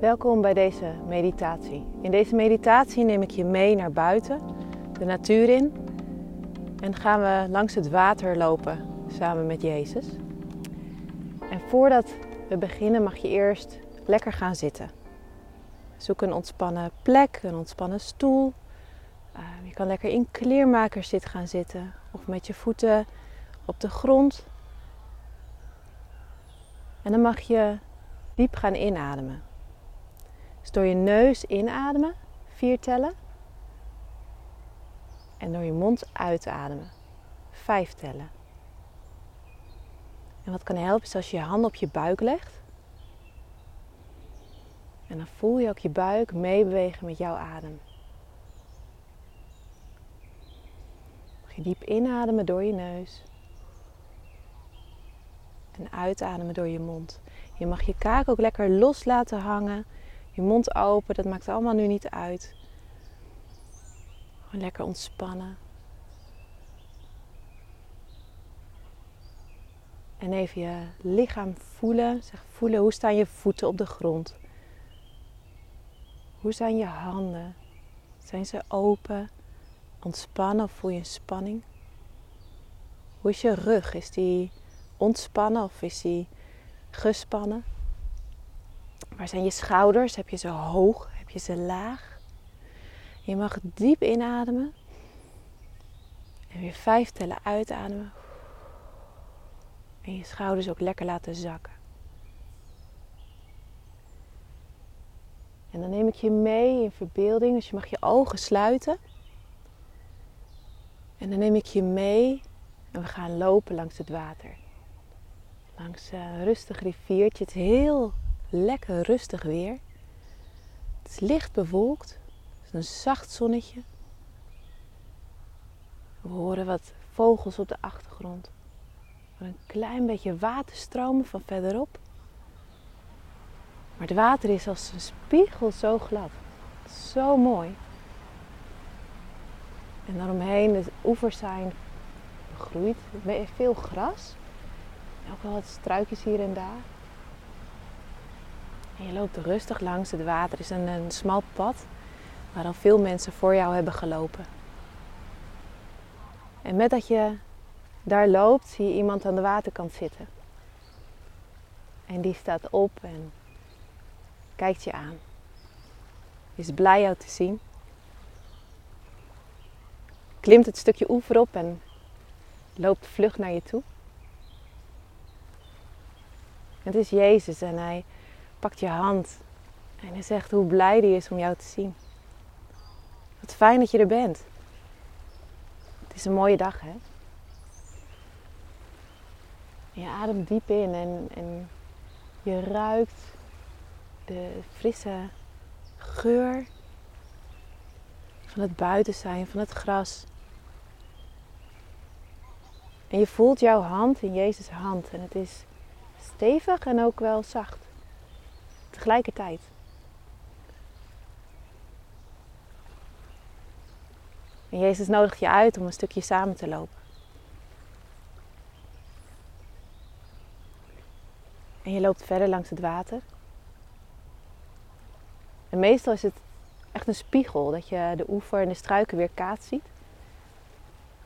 Welkom bij deze meditatie. In deze meditatie neem ik je mee naar buiten, de natuur in. En gaan we langs het water lopen samen met Jezus. En voordat we beginnen mag je eerst lekker gaan zitten. Zoek een ontspannen plek, een ontspannen stoel. Ehm, je kan lekker in kleermakerszit gaan zitten of met je voeten op de grond. En dan mag je diep gaan inademen. Dus door je neus inademen, vier tellen. En door je mond uitademen, vijf tellen. En wat kan helpen is als je je hand op je buik legt. En dan voel je ook je buik meebewegen met jouw adem. Mag je diep inademen door je neus. En uitademen door je mond. Je mag je kaak ook lekker los laten hangen. Je mond open, dat maakt allemaal nu niet uit. Gewoon lekker ontspannen. En even je lichaam voelen. Zeg voelen, hoe staan je voeten op de grond? Hoe zijn je handen? Zijn ze open? Ontspannen of voel je spanning? Hoe is je rug? Is die ontspannen of is die gespannen? Waar zijn je schouders? Heb je ze hoog? Heb je ze laag? Je mag diep inademen. En weer vijf tellen uitademen. En je schouders ook lekker laten zakken. En dan neem ik je mee in verbeelding. Dus je mag je ogen sluiten. En dan neem ik je mee en we gaan lopen langs het water. Langs een rustig riviertje. Het heel lekker rustig weer. Het is licht bewolkt. Het is een zacht zonnetje. We horen wat vogels op de achtergrond. Een klein beetje water stromen van verderop. Maar het water is als een spiegel zo glad. Zo mooi. En daaromheen, de oevers zijn begroeid. Veel gras. Ook wel wat struikjes hier en daar. En je loopt rustig langs het water. Is een, een smal pad waar al veel mensen voor jou hebben gelopen. En met dat je daar loopt, zie je iemand aan de waterkant zitten. En die staat op en kijkt je aan. Is blij jou te zien. Klimt het stukje oever op en loopt vlug naar je toe. Het is Jezus en hij pakt je hand en hij zegt hoe blij hij is om jou te zien. Wat fijn dat je er bent. Het is een mooie dag, hè? Je ademt diep in en, en je ruikt de frisse geur van het buiten zijn, van het gras. En je voelt jouw hand in Jezus' hand en het is stevig en ook wel zacht. Tegelijkertijd. En Jezus nodigt je uit om een stukje samen te lopen. En je loopt verder langs het water. En meestal is het echt een spiegel dat je de oever en de struiken weer kaats ziet.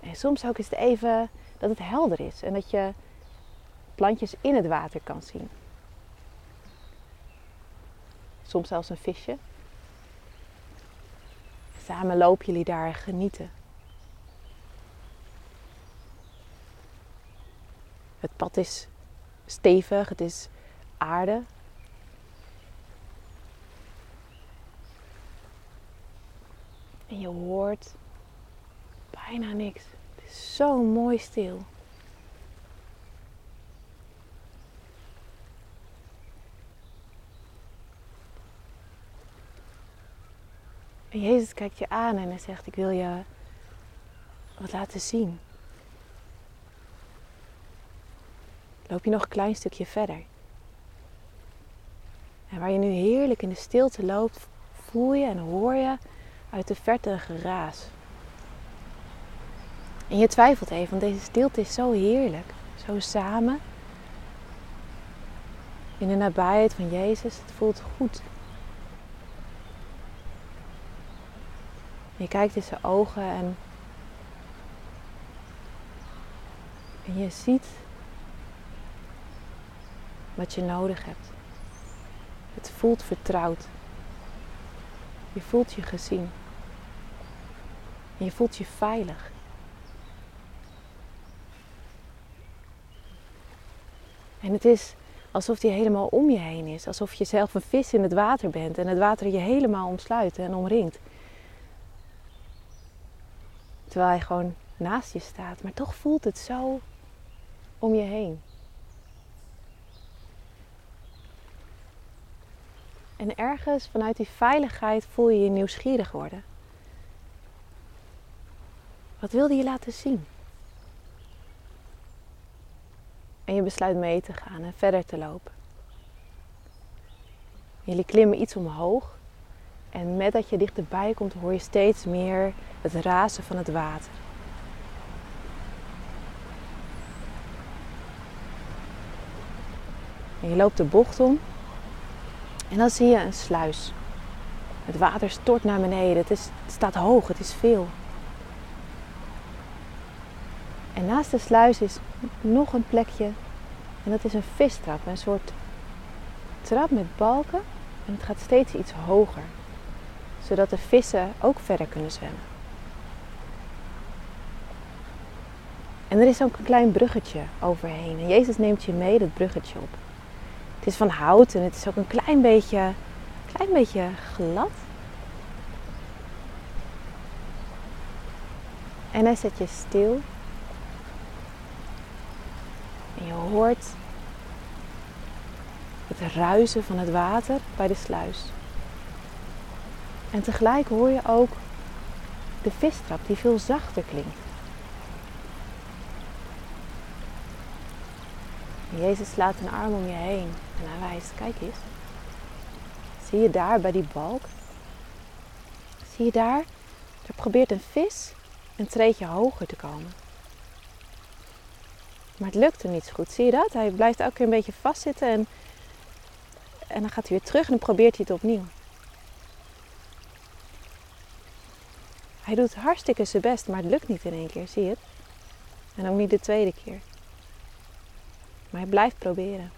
En soms ook is het even dat het helder is en dat je plantjes in het water kan zien. Soms zelfs een visje. Samen lopen jullie daar genieten. Het pad is stevig, het is aarde. En je hoort bijna niks. Het is zo mooi stil. En Jezus kijkt je aan en hij zegt: Ik wil je wat laten zien. Loop je nog een klein stukje verder. En waar je nu heerlijk in de stilte loopt, voel je en hoor je uit de verte een geraas. En je twijfelt even, want deze stilte is zo heerlijk. Zo samen. In de nabijheid van Jezus. Het voelt goed. Je kijkt in zijn ogen en, je ziet wat je nodig hebt. Het voelt vertrouwd. Je voelt je gezien. En je voelt je veilig. En het is alsof die helemaal om je heen is. Alsof je zelf een vis in het water bent en het water je helemaal omsluit en omringt. Terwijl hij gewoon naast je staat. Maar toch voelt het zo om je heen. En ergens vanuit die veiligheid voel je je nieuwsgierig worden. Wat wilde je laten zien? En je besluit mee te gaan en verder te lopen. Jullie klimmen iets omhoog. En met dat je dichterbij komt hoor je steeds meer het razen van het water. En je loopt de bocht om. En dan zie je een sluis. Het water stort naar beneden. Het, is, het staat hoog, het is veel. En naast de sluis is nog een plekje. En dat is een vistrap. Een soort trap met balken. En het gaat steeds iets hoger. Zodat de vissen ook verder kunnen zwemmen. En er is ook een klein bruggetje overheen. En Jezus neemt je mee dat bruggetje op. Het is van hout en het is ook een klein beetje, klein beetje glad. En hij zet je stil. En je hoort het ruisen van het water bij de sluis. En tegelijk hoor je ook de vistrap die veel zachter klinkt. Jezus slaat een arm om je heen en hij wijst, kijk eens. Zie je daar bij die balk? Zie je daar? Er probeert een vis een treetje hoger te komen. Maar het lukt hem niet zo goed. Zie je dat? Hij blijft elke keer een beetje vastzitten en, en dan gaat hij weer terug en dan probeert hij het opnieuw. Hij doet hartstikke zijn best, maar het lukt niet in één keer, zie je het? En ook niet de tweede keer. Maar hij blijft proberen.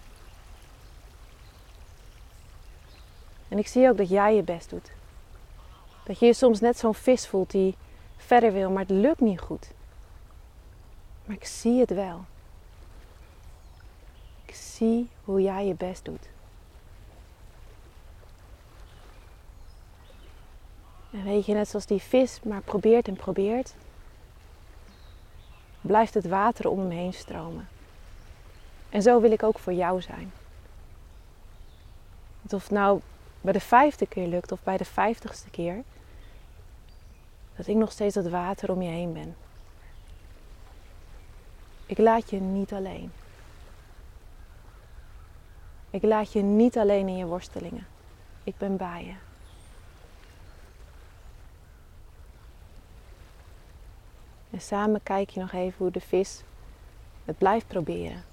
En ik zie ook dat jij je best doet. Dat je je soms net zo'n vis voelt die verder wil, maar het lukt niet goed. Maar ik zie het wel. Ik zie hoe jij je best doet. En weet je, net zoals die vis maar probeert en probeert, blijft het water om hem heen stromen. En zo wil ik ook voor jou zijn. of het nou bij de vijfde keer lukt of bij de vijftigste keer, dat ik nog steeds het water om je heen ben. Ik laat je niet alleen. Ik laat je niet alleen in je worstelingen. Ik ben bij je. En samen kijk je nog even hoe de vis het blijft proberen.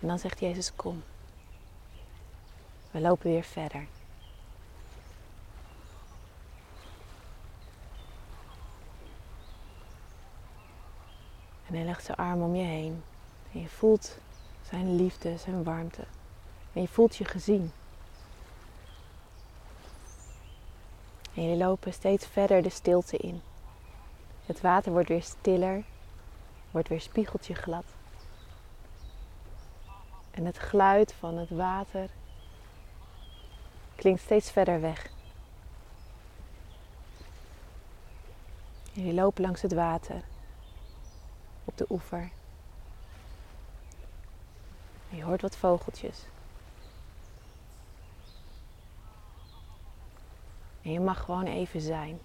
En dan zegt Jezus, kom. We lopen weer verder. En hij legt zijn arm om je heen. En je voelt zijn liefde, zijn warmte. En je voelt je gezien. En jullie lopen steeds verder de stilte in. Het water wordt weer stiller, wordt weer spiegeltje glad. En het geluid van het water klinkt steeds verder weg. Jullie lopen langs het water op de oever. Je hoort wat vogeltjes. En je mag gewoon even zijn.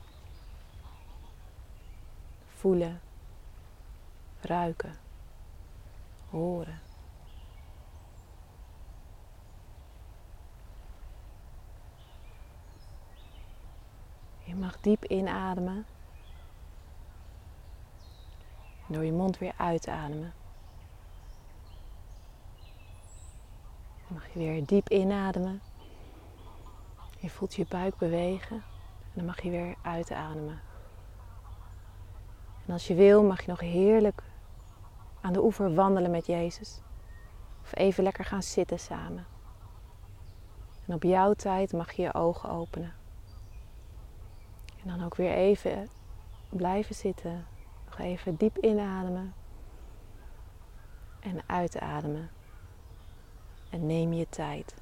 Voelen, ruiken, horen. Je mag diep inademen. Door je mond weer uitademen. Dan mag je weer diep inademen. Je voelt je buik bewegen. En dan mag je weer uitademen. En als je wil, mag je nog heerlijk aan de oever wandelen met Jezus. Of even lekker gaan zitten samen. En op jouw tijd mag je je ogen openen. En dan ook weer even blijven zitten. Nog even diep inademen. En uitademen. En neem je tijd.